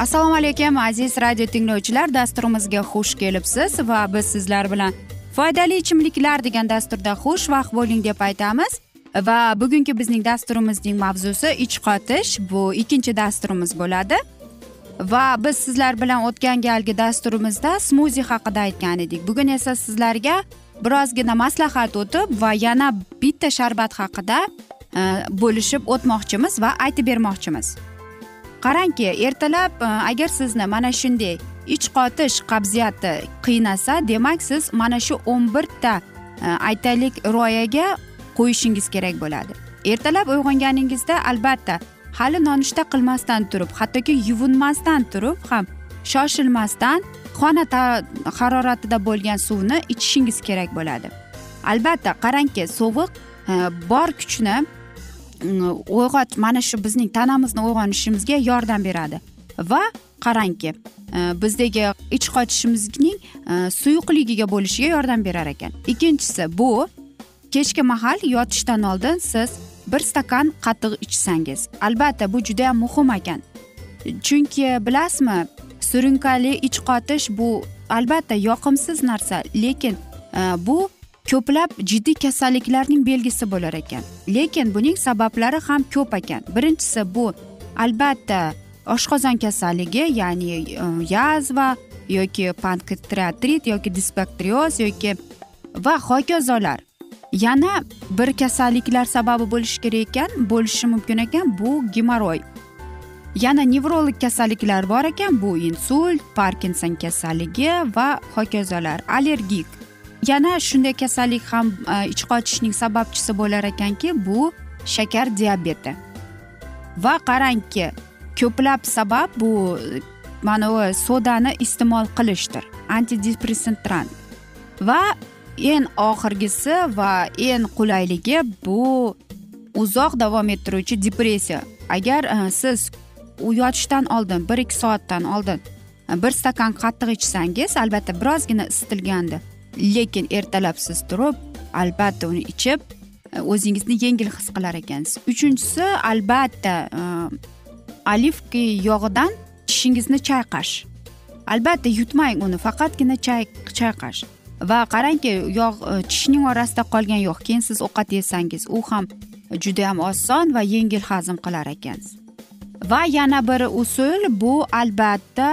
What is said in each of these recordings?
assalomu alaykum aziz radio tinglovchilar. Dasturimizga xush kelibsiz va biz sizlar bilan foydali ichimliklar degan dasturda xushvaqt bo'ling deb aytamiz. Va bugungi bizning dasturimizning mavzusi ich qotish. Bu ikkinchi dasturimiz bo'ladi. Va biz sizlar bilan o'tgan galgi dasturimizda smuzi haqida aytgan edik. Bugun esa sizlarga birozgina maslahat o'tib va yana bitta sharbat haqida e, bo'lishib o'tmoqchimiz va aytib bermoqchimiz. Qarangki ertalab e, agar sizni mana shunday ich qotish qabziyati qiynasa demak siz mana shu o'n birta e, aytaylik rioyaga qo'yishingiz kerak bo'ladi. Ertalab uyg'onganingizda albatta hali nonushta qilmasdan turib hattoki yuvinmasdan turib ham shoshilmasdan xona haroratida bo'lgan suvni ichishingiz kerak bo'ladi. Albatta qarangki sovuq e, bor kuchni uyg'ot mana shu bizning tanamizni uyg'onishimizga yordam beradi. Va qarangki e, bizdagi ich qochishimizning e, suyuqligiga bo'lishiga yordam berar ekan. Ikkinchisi bu kechki mahal yotishdan oldin siz bir stakan qatiq ichsangiz. Albatta bu juda yam muhim ekan. Chunki bilasizmi surunkali ich qotish bu albatta yoqimsiz narsa lekin e, bu ko'plab jiddiy kasalliklarning belgisi bo'lar ekan. Lekin buning sabablari ham ko'p ekan. Birinchisi bu albatta oshqozon kasalligi ya'ni e, yazva yoki pankreatrit yoki disbaktrioz yoki va hokazolar yana bir kasalliklar sababi bo'lishi kerak ekan bo'lishi mumkin ekan bu gemoroy yana nevrolog kasalliklar bor ekan bu insult parkinson kasalligi va hokazolar allergik. Yana shunday kasallik ham e, ich qochishning sababchisi bo'lar ekanki bu shakar diabeti. Va qarangki ko'plab sabab bu e, mana bu sodani iste'mol qilishdir. Antidepressant va eng oxirgisi va eng qulayligi bu uzoq davom ettiruvchi depressiya. Agar e, siz yotishdan oldin bir ikki soatdan oldin bir stakan qattiq ichsangiz albatta birozgina isitilgandi lekin ertalab siz turib albatta uni ichib e, o'zingizni yengil his qilar ekansiz. Uchinchisi albatta e, olivka yog'idan tishingizni chayqash. Albatta yutmang uni faqatgina chayqash. Va qarangki yog' e, tishning orasida qolgan yog' keyin siz ovqat yesangiz u ham judayam oson va yengil hazm qilar ekansiz. Va yana bir usul bu albatta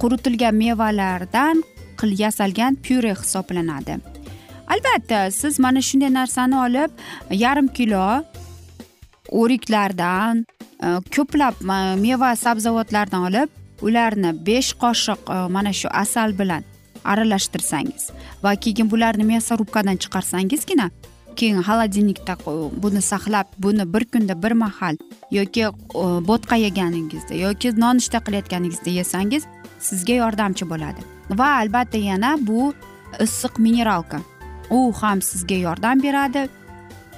quritilgan mevalardan yasalgan pyure hisoblanadi. Albatta siz mana shunday narsani olib yarim kilo o'riklardan e, ko'plab e, meva sabzavotlardan olib ularni besh qoshiq e, mana shu asal bilan aralashtirsangiz va keyin bularni мясорубкадан chiqarsangizgina keyin xolodilnikda buni saqlab buni bir kunda bir mahal yoki bo'tqa yeganingizda yoki nonushta qilayotganingizda yesangiz sizga yordamchi bo'ladi. Va albatta yana bu issiq mineralka. U ham sizga yordam beradi.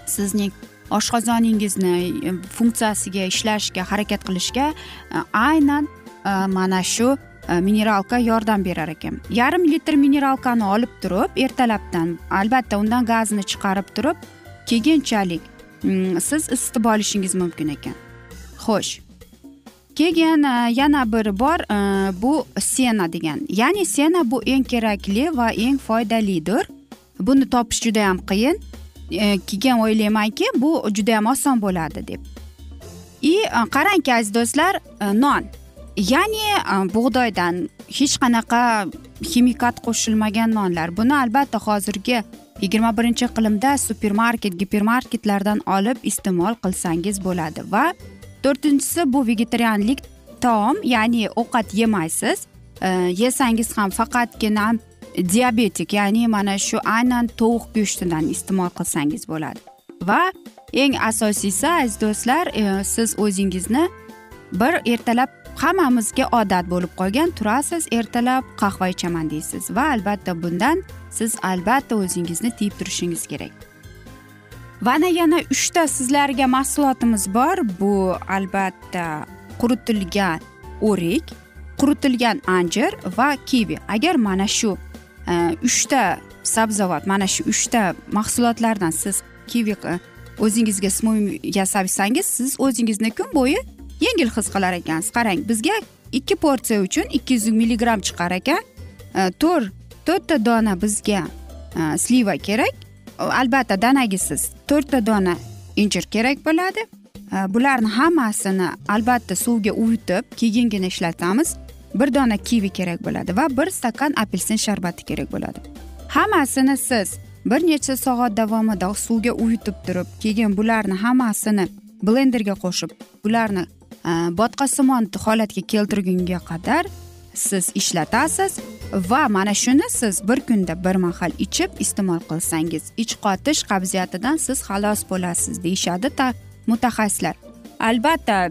Sizning oshqozoningizni e, funksiyasiga ishlashga harakat qilishga e, aynan e, mana shu mineralka yordam berar ekan. Yarim litr mineralkani olib turib ertalabdan albatta undan gazni chiqarib turib keyinchalik siz isitib olishingiz mumkin ekan. Xo'sh. Keyin e, yana bir bor e, bu sena degan. Ya'ni sena bu eng kerakli va eng foydalidir. Buni topish juda yam qiyin e, keyin o'ylaymanki bu judayam oson bo'ladi deb. И qarangki aziz do'stlar non. Ya'ni bug'doydan hech qanaqa ximikat qo'shilmagan nonlar. Buni albatta hozirgi yigirma birinchi iqlimda supermarket gipermarketlardan olib iste'mol qilsangiz bo'ladi va to'rtinchisi bu vegetarianlik taom ya'ni ovqat yemaysiz. Yesangiz ham faqatgina diabetik ya'ni mana shu aynan tovuq go'shtidan iste'mol qilsangiz bo'ladi. Va eng asosiysi aziz do'stlar e, siz o'zingizni bir ertalab hammamizga odat bo'lib qolgan turasiz ertalab qahva ichaman deysiz. Va albatta bundan siz albatta o'zingizni tiyib turishingiz kerak. Va yana uchta sizlarga mahsulotimiz bor. Bu albatta quritilgan o'rik quritilgan anjir va kivi. Agar mana shu e, uchta sabzavot mana shu uchta mahsulotlardan siz kivi e, o'zingizga smuy yasasangiz siz o'zingizni kun bo'yi yengil his qilar ekansiz qarang bizga ikki porsiya uchun ikki yuz milligramm chiqar ekan. E, To'rt to'rtta dona bizga sliva kerak. Albatta danagisiz. To'rtta dona injir kerak bo'ladi. Bularni hammasini albatta suvga uvitib keyingina ishlatamiz. Bir dona kivi kerak bo'ladi va bir stakan apelsin sharbati kerak bo'ladi. Hammasini siz bir necha soat davomida suvga uvitib turib keyin bularni hammasini blenderga qo'shib bularni botqasimon holatga keltirgunga qadar siz ishlatasiz. Va mana shuni siz bir kunda bir mahal ichib iste'mol qilsangiz ich qotish qabziyatidan siz xalos bo'lasiz deyishadi mutaxassislar. Albatta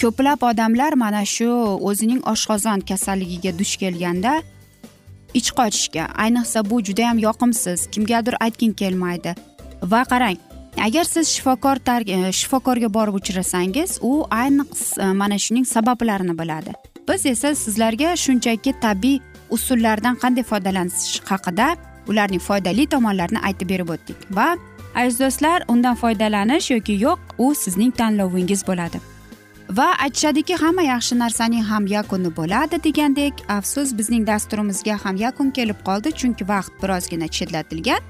ko'plab odamlar mana shu o'zining oshqozon kasalligiga duch kelganda ich qochishga ayniqsa bu judayam yoqimsiz kimgadir aytging kelmaydi. Va qarang agar siz shifokor e, shifokorga borib uchrasangiz u ayniqsa e, mana shuning sabablarini biladi. Biz esa sizlarga shunchaki tabiiy usullardan qanday foydalanish haqida ularning foydali tomonlarini aytib berib o'tdik. Va aziz do'stlar undan foydalanish yoki yo'q u sizning tanlovingiz bo'ladi. Va aytishadiki hamma yaxshi narsaning ham yakuni bo'ladi degandek afsus bizning dasturimizga ham yakun kelib qoldi chunki vaqt birozgina chetlatilgan.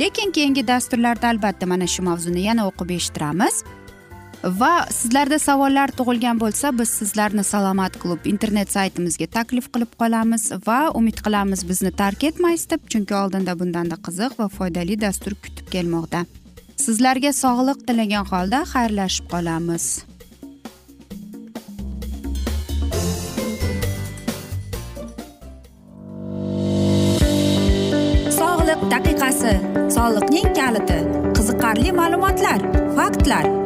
Lekin keyingi dasturlarda albatta mana shu mavzuni yana o'qib eshittiramiz. Va sizlarda savollar tug'ilgan bo'lsa biz sizlarni salomat klub internet saytimizga taklif qilib qolamiz va umid qilamiz bizni tark etmaysiz deb chunki oldinda bundanda qiziq va foydali dastur kutib kelmoqda. Sizlarga sog'liq tilagan holda xayrlashib qolamiz. Sog'liq daqiqasi. Soliqning kaliti. Qiziqarli ma'lumotlar faktlar.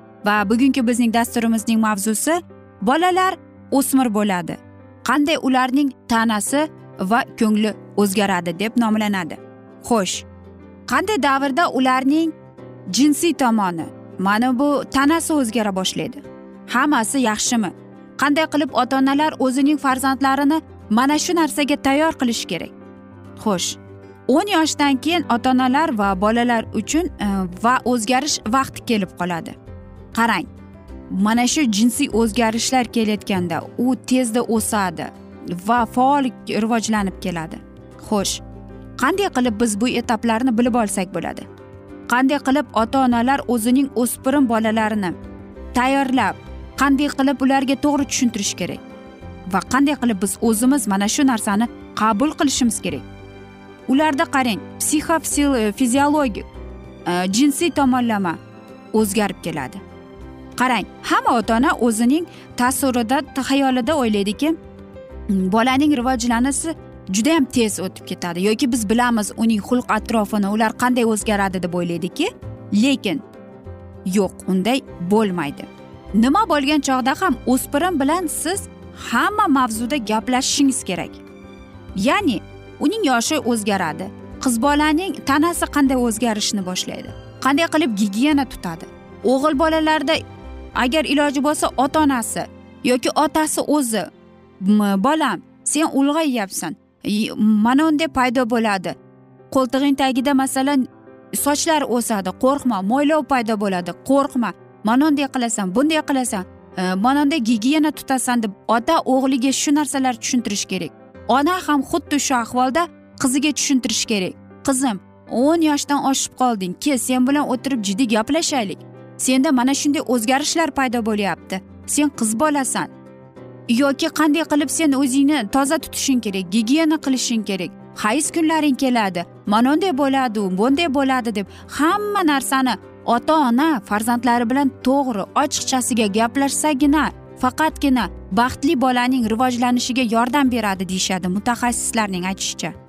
Va bugungi bizning dasturimizning mavzusi bolalar o'smir bo'ladi. Qanday ularning tanasi va ko'ngli o'zgaradi deb nomlanadi. Xo'sh qanday davrda ularning jinsiy tomoni mana bu tanasi o'zgara boshlaydi? Hammasi yaxshimi? Qanday qilib ota onalar o'zining farzandlarini mana shu narsaga tayyor qilish kerak? Xo'sh o'n yoshdan keyin ota onalar va bolalar uchun e, va o'zgarish vaqti kelib qoladi. Qarang mana shu jinsiy o'zgarishlar kelayotganda u tezda o'sadi va faol rivojlanib keladi. Xo'sh qanday qilib biz bu etaplarni bilib olsak bo'ladi? Qanday qilib ota onalar o'zining o'spirin bolalarini tayyorlab qanday qilib ularga to'g'ri tushuntirish kerak? Va qanday qilib biz o'zimiz mana shu narsani qabul qilishimiz kerak? Ularda qarang psixofiziologik e, jinsiy tomonlama o'zgarib keladi. Qarang hamma ota ona o'zining tasavvurida xayolida o'ylaydiki mm, bolaning rivojlanishi judayam tez o'tib ketadi. Yoki biz bilamiz uning xulq atrofini ular qanday o'zgaradi deb o'ylaydiki lekin yo'q unday bo'lmaydi. Nima bo'lgan chog'da ham o'spirin bilan siz hamma mavzuda gaplashishingiz kerak. Ya'ni uning yoshi o'zgaradi qiz bolaning tanasi qanday o'zgarishni boshlaydi qanday qilib gigiyena tutadi o'g'il bolalarda agar iloji bo'lsa ota onasi yoki otasi o'zi bolam sen ulg'ayyapsan mana unday paydo bo'ladi. Qo'ltig'ing tagida masalan sochlar o'sadi qo'rqma mo'ylov paydo bo'ladi qo'rqma mana unday qilasan bunday qilasan e, mana unday gigiyena tutasan deb ota o'g'liga shu narsalarni tushuntirish kerak. Ona ham xuddi shu ahvolda qiziga tushuntirish kerak. Qizim o'n yoshdan oshib qolding kel sen bilan o'tirib jiddiy gaplashaylik. Senda mana shunday o'zgarishlar paydo bo'lyapti. Sen qiz bolasan. Yoki qanday qilib sen o'zingni toza tutishing kerak gigiyena qilishing kerak. Hayz kunlaring keladi. Mana unday bo'ladi bunday bo'ladi deb hamma narsani ota ona farzandlari bilan to'g'ri ochiqchasiga gaplashsagina faqatgina baxtli bolaning rivojlanishiga yordam beradi deyishadi mutaxassislarning aytishicha.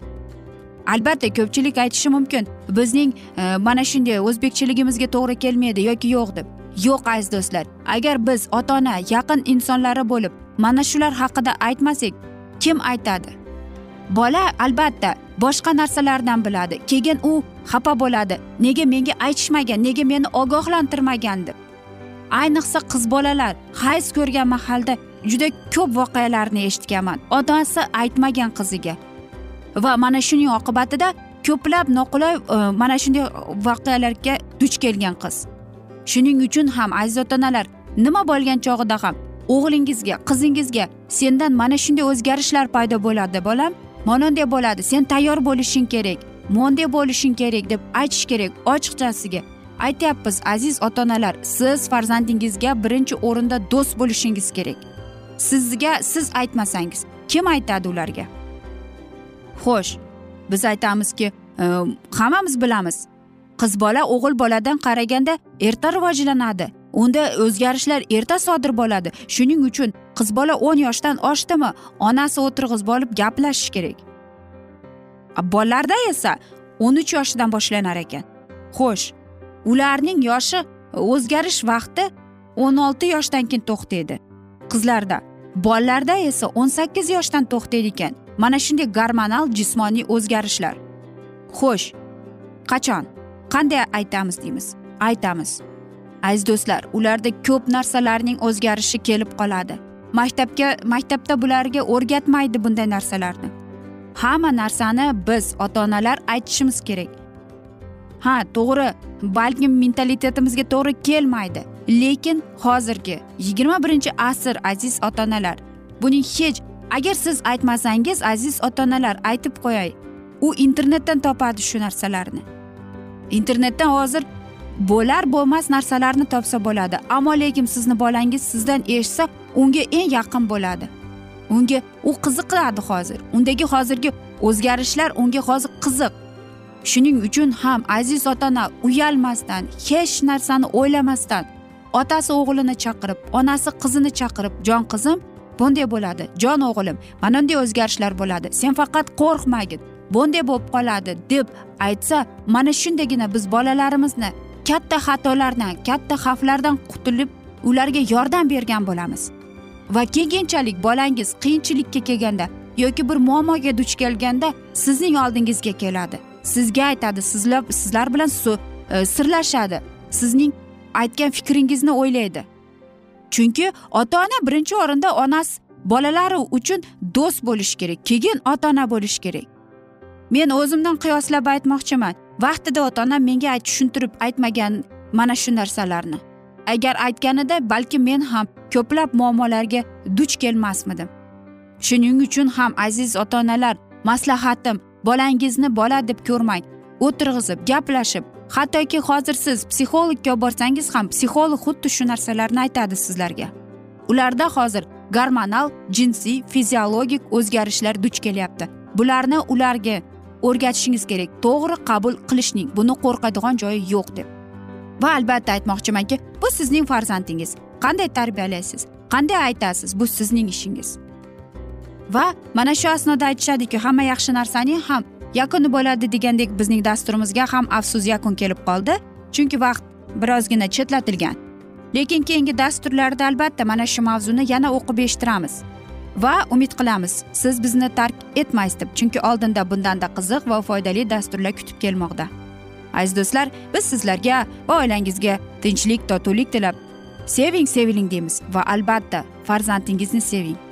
Albatta ko'pchilik aytishi mumkin. Bizning e, mana shunday o'zbekchiligimizga to'g'ri kelmaydi yoki yo'q deb. Yo'q aziz do'stlar. Agar biz ota ona yaqin insonlari bo'lib mana shular haqida aytmasak kim aytadi? Bola albatta boshqa narsalardan biladi. Keyin u xafa bo'ladi. Nega menga aytishmagan nega meni ogohlantirmagan deb. Ayniqsa qiz bolalar hayz ko'rgan mahalda juda ko'p voqealarni eshitganman. Otasi aytmagan qiziga va mana shuning oqibatida ko'plab noqulay e, mana shunday voqealarga duch kelgan qiz. Shuning uchun ham aziz ota onalar nima bo'lgan chog'ida ham o'g'lingizga qizingizga sendan mana shunday o'zgarishlar paydo bo'ladi bolam. Mana bo'ladi sen tayyor bo'lishing kerak monday bo'lishing kerak deb aytish kerak ochiqchasiga. Aytyapmiz aziz ota onalar siz farzandingizga birinchi o'rinda do'st bo'lishingiz kerak. Sizga siz aytmasangiz kim aytadi ularga? Xo'sh biz aytamizki e, hammamiz bilamiz. Qiz bola o'g'il boladan qaraganda erta rivojlanadi. Unda o'zgarishlar erta sodir bo'ladi. Shuning uchun qiz bola o'n yoshdan oshdimi onasi o'tirg'izib olib gaplashish kerak. Bolalarda esa o'n uch yoshidan boshlanar ekan. Xo'sh ularning yoshi o'zgarish vaqti o'n olti yoshdan keyin to'xtaydi. Qizlarda bolalarda esa o'n sakkiz yoshdan to'xtaydi ekan. Mana shunday gormonal jismoniy o'zgarishlar. Xo'sh qachon? Qanday aytamiz deymiz? Aytamiz. Aziz do'stlar ularda ko'p narsalarning o'zgarishi kelib qoladi. Maktabga maktabda bularga o'rgatmaydi bunday narsalarni. Hamma narsani biz ota onalar aytishimiz kerak. Ha to'g'ri balkim mentalitetimizga to'g'ri kelmaydi. Lekin hozirgi yigirma birinchi asr aziz ota onalar buning hech agar siz aytmasangiz aziz ota onalar aytib qo'yay. U internetdan topadi shu narsalarni. Internetdan hozir bo'lar bo'lmas narsalarni topsa bo'ladi. Ammo lekin sizni bolangiz sizdan eshitsa unga eng yaqin bo'ladi. Unga u qiziqadi hozir. Undagi hozirgi o'zgarishlar unga hozir qiziq. Shuning uchun ham aziz ota ona uyalmasdan hech narsani o'ylamasdan otasi o'g'lini chaqirib onasi qizini chaqirib jon qizim bunday bo'ladi. Jon o'g'lim mana bunday o'zgarishlar bo'ladi. Sen faqat qo'rqmagin bunday bo'lib qoladi deb aytsa mana shundagina biz bolalarimizni katta xatolardan katta xavflardan qutulib ularga yordam bergan bo'lamiz. Va keyinchalik bolangiz qiyinchilikka kelganda yoki bir muammoga duch kelganda sizning oldingizga keladi. Sizga aytadi sizlar sizlar bilan e, sirlashadi. Sizning aytgan fikringizni o'ylaydi. Chunki ota ona birinchi o'rinda onasi bolalari uchun do'st bo'lishi kerak keyin ota ona bo'lishi kerak. Men o'zimdan qiyoslab aytmoqchiman vaqtida ota onam menga tushuntirib aytmagan mana shu narsalarni. Agar aytganida balki men ham ko'plab muammolarga duch kelmasmidim. Shuning uchun ham aziz ota onalar maslahatim bolangizni bola deb ko'rmang o'tirg'izib gaplashib hattoki hozir siz psixologga borsangiz ham psixolog xuddi shu narsalarni aytadi sizlarga. Ularda hozir gormonal jinsiy fiziologik o'zgarishlar duch kelyapti. Bularni ularga o'rgatishingiz kerak. To'g'ri qabul qilishning buni qo'rqadigan joyi yo'q deb. Va albatta aytmoqchimanki bu sizning farzandingiz. Qanday tarbiyalaysiz? Qanday aytasiz bu sizning ishingiz? Va mana shu asnoda aytishadiki hamma yaxshi narsaning ham yakuni bo'ladi degandek bizning dasturimizga ham afsus yakun kelib qoldi chunki vaqt birozgina chetlatilgan. Lekin keyingi dasturlarda albatta mana shu mavzuni yana o'qib eshittiramiz va umid qilamiz siz bizni tark etmaysiz deb chunki oldinda bundanda qiziq va foydali dasturlar kutib kelmoqda. Aziz do'stlar biz sizlarga va oilangizga tinchlik totuvlik tilab seving seviling deymiz va albatta farzandingizni seving.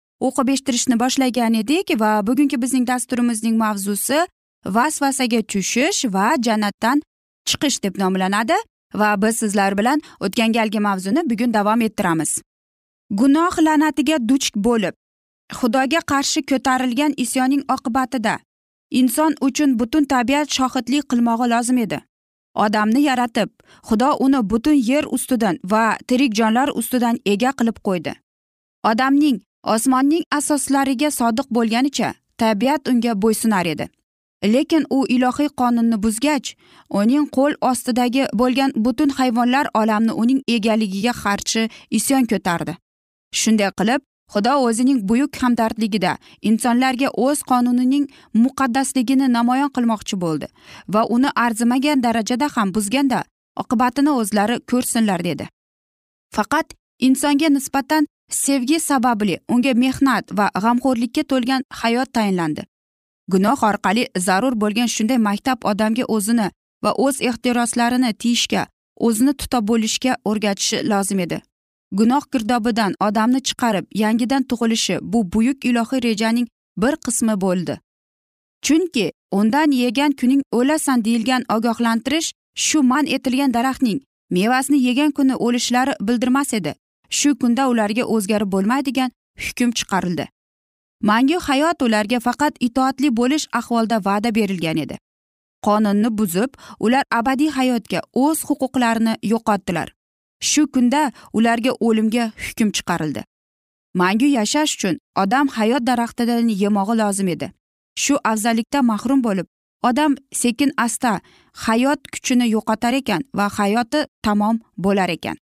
o'qib eshittirishni boshlagan edik va bugungi bizning dasturimizning mavzusi vasvasaga tushish va jannatdan chiqish deb nomlanadi va biz sizlar bilan o'tgan galgi mavzuni bugun davom ettiramiz. Gunoh la'natiga duch bo'lib xudoga qarshi ko'tarilgan isyoning oqibatida inson uchun butun tabiat shohidlik qilmog'i lozim edi. Odamni yaratib xudo uni butun yer ustidan va tirik jonlar ustidan ega qilib qo'ydi. Odamning osmonning asoslariga sodiq bo'lganicha tabiat unga bo'ysunar edi. Lekin u ilohiy qonunni buzgach uning qo'l ostidagi bo'lgan butun hayvonlar olamni uning egaligiga qarshi isyon ko'tardi. Shunday qilib xudo o'zining buyuk hamdardligida insonlarga o'z qonunining muqaddasligini namoyon qilmoqchi bo'ldi va uni arzimagan darajada ham buzganda oqibatini o'zlari ko'rsinlar dedi. Faqat insonga nisbatan sevgi sababli unga mehnat va g'amxo'rlikka to'lgan hayot tayinlandi. Gunoh orqali zarur bo'lgan shunday maktab odamga o'zini va o'z ehtiroslarini tiyishga o'zini tuta bo'lishga o'rgatishi lozim edi. Gunoh girdobidan odamni chiqarib yangidan tug'ilishi bu buyuk ilohiy rejaning bir qismi bo'ldi. Chunki undan yegan kuning o'lasan deyilgan ogohlantirish shu man etilgan daraxtning mevasini yegan kuni o'lishlari bildirmas edi. Shu kunda ularga o'zgarib bo'lmaydigan hukm chiqarildi. Mangu hayot ularga faqat itoatli bo'lish ahvolida va'da berilgan edi. Qonunni buzib ular abadiy hayotga o'z huquqlarini yo'qotdilar. Shu kunda ularga o'limga hukm chiqarildi. Mangu yashash uchun odam hayot daraxtidan yemog'i lozim edi. Shu afzallikdan mahrum bo'lib odam sekin asta hayot kuchini yo'qotar ekan va hayoti tamom bo'lar ekan.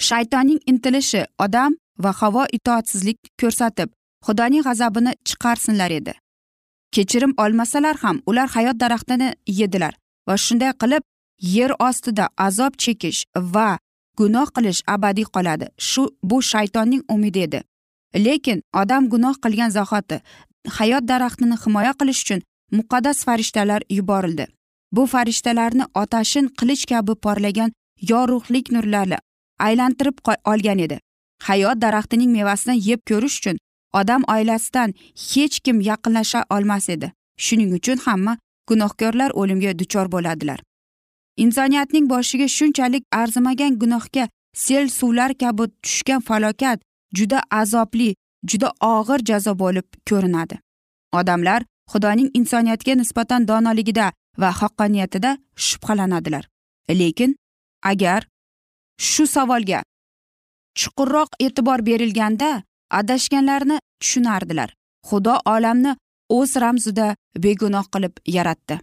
Shaytonning intilishi odam va havo itoatsizlik ko'rsatib xudoning g'azabini chiqarsinlar edi. Kechirim olmasalar ham ular hayot daraxtini yedilar va shunday qilib yer ostida azob chekish va gunoh qilish abadiy qoladi. Shu bu shaytonning umidi edi. Lekin odam gunoh qilgan zahoti hayot daraxtini himoya qilish uchun muqaddas farishtalar yuborildi. Bu farishtalarni otashin qilich kabi porlagan yorug'lik nurlari aylantirib olgan edi. Hayot daraxtining mevasini yeb ko'rish uchun odam oilasidan hech kim yaqinlasha olmas edi. Shuning uchun hamma gunohkorlar o'limga duchor bo'ladilar. Insoniyatning boshiga shunchalik arzimagan gunohga sel suvlar kabi tushgan falokat juda azobli juda og'ir jazo bo'lib ko'rinadi. Odamlar xudoning insoniyatga nisbatan donoligida va haqqoniyatida shubhalanadilar. Lekin agar shu savolga. Chuqurroq e'tibor berilganda adashganlarni tushunardilar. Xudo olamni o'z ramzida begunoh qilib yaratdi.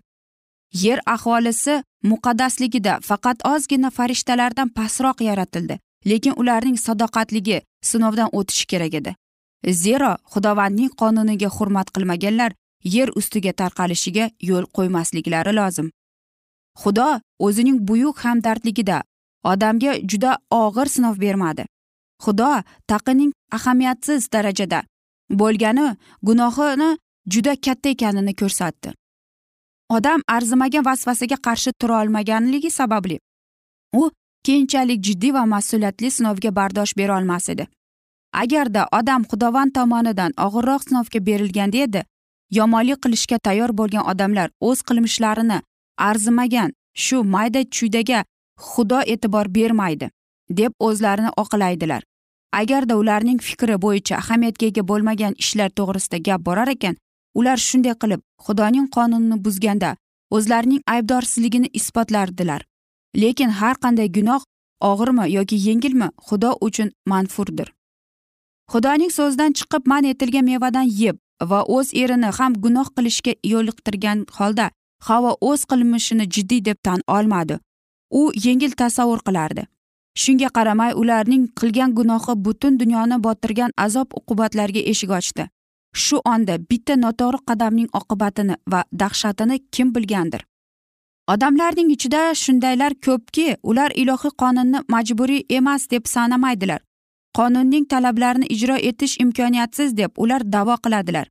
Yer aholisi muqaddasligida faqat ozgina farishtalardan pastroq yaratildi lekin ularning sadoqatligi sinovdan o'tishi kerak edi. Zero xudovandning qonuniga hurmat qilmaganlar yer ustiga tarqalishiga yo'l qo'ymasliklari lozim. Xudo o'zining buyuk hamdardligida odamga juda og'ir sinov bermadi. Xudo taqining ahamiyatsiz darajada bo'lgani gunohini juda katta ekanini ko'rsatdi. Odam arzimagan vasvasaga qarshi tura olmaganligi sababli u keyinchalik jiddiy va mas'uliyatli sinovga bardosh bera olmas edi. Agarda odam xudovand tomonidan og'irroq sinovga berilganda edi yomonlik qilishga tayyor bo'lgan odamlar o'z qilmishlarini arzimagan shu mayda chuydaga xudo e'tibor bermaydi deb o'zlarini oqlaydilar. Agarda ularning fikri bo'yicha ahamiyatga ega bo'lmagan ishlar to'g'risida gap borar ekan ular shunday qilib xudoning qonunini buzganda o'zlarining aybdorsizligini isbotlardilar. Lekin har qanday gunoh og'irmi yoki yengilmi xudo uchun manfurdir. Xudoning so'zidan chiqib man etilgan mevadan yeb va o'z erini ham gunoh qilishga yo'liqtirgan holda havo o'z qilmishini jiddiy deb tan olmadi. U yengil tasavvur qilardi. Shunga qaramay ularning qilgan gunohi butun dunyoni botirgan azob uqubatlarga eshik ochdi. Shu onda bitta noto'g'ri qadamning oqibatini va dahshatini kim bilgandir? Odamlarning ichida shundaylar ko'pki ular ilohiy qonunni majburiy emas deb sanamaydilar. Qonunning talablarini ijro etish imkoniyatsiz deb ular da'vo qiladilar.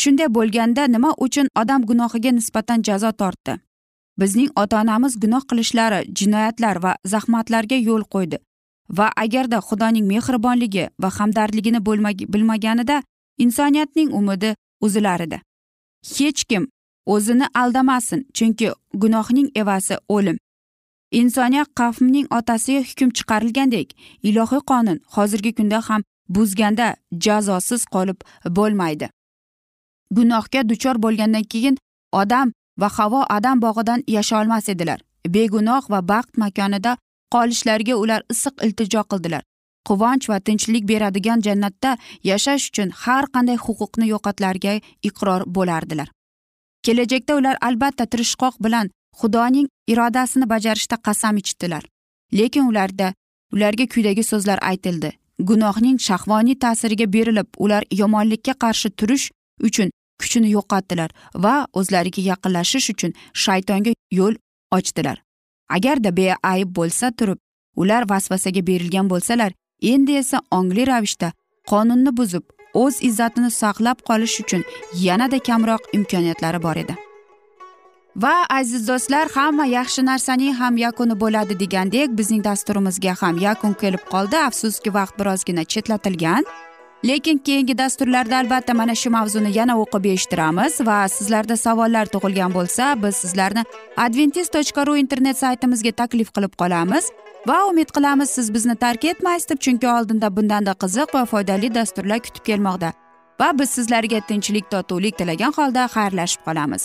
Shunday bo'lganda nima uchun odam gunohiga nisbatan jazo tortdi? Bizning ota onamiz gunoh qilishlari jinoyatlar va zahmatlarga yo'l qo'ydi. Va agarda xudoning mehribonligi va hamdardligini bilmaganida insoniyatning umidi uzilar edi hech kim o'zini aldamasin chunki gunohning evasi o'lim. Insoniyat qavmning otasiga hukm chiqarilgandek ilohiy qonun hozirgi kunda ham buzganda jazosiz qolib bo'lmaydi. Gunohga duchor bo'lgandan keyin odam va havo adam bog'idan yasholmas edilar. Begunoh va baxt makonida qolishlariga ular issiq iltijo qildilar. Quvonch va tinchlik beradigan jannatda yashash uchun har qanday huquqni yo'qotlarga iqror bo'lardilar. Kelajakda ular albatta tirishqoq bilan xudoning irodasini bajarishda qasam ichdilar. Lekin ularda ularga quyidagi so'zlar aytildi. Gunohning shahvoniy ta'siriga berilib ular yomonlikka qarshi turish uchun kuchini yo'qotdilar va o'zlariga yaqinlashish uchun shaytonga yo'l ochdilar. Agarda beayb bo'lsa turib ular vasvasaga berilgan bo'lsalar endi esa ongli ravishda qonunni buzib o'z izzatini saqlab qolish uchun yanada kamroq imkoniyatlari bor edi. Va aziz do'stlar hamma yaxshi narsaning ham yakuni bo'ladi degandek bizning dasturimizga ham yakun kelib qoldi. Afsuski vaqt birozgina chetlatilgan. Lekin keyingi dasturlarda albatta mana shu mavzuni yana o'qib eshittiramiz va sizlarda savollar tug'ilgan bo'lsa biz sizlarni adventis tochka ru internet saytimizga taklif qilib qolamiz va umid qilamiz siz bizni tark etmaysiz deb chunki oldinda bundanda qiziq va foydali dasturlar kutib kelmoqda va biz sizlarga tinchlik totuvlik tilagan holda xayrlashib qolamiz.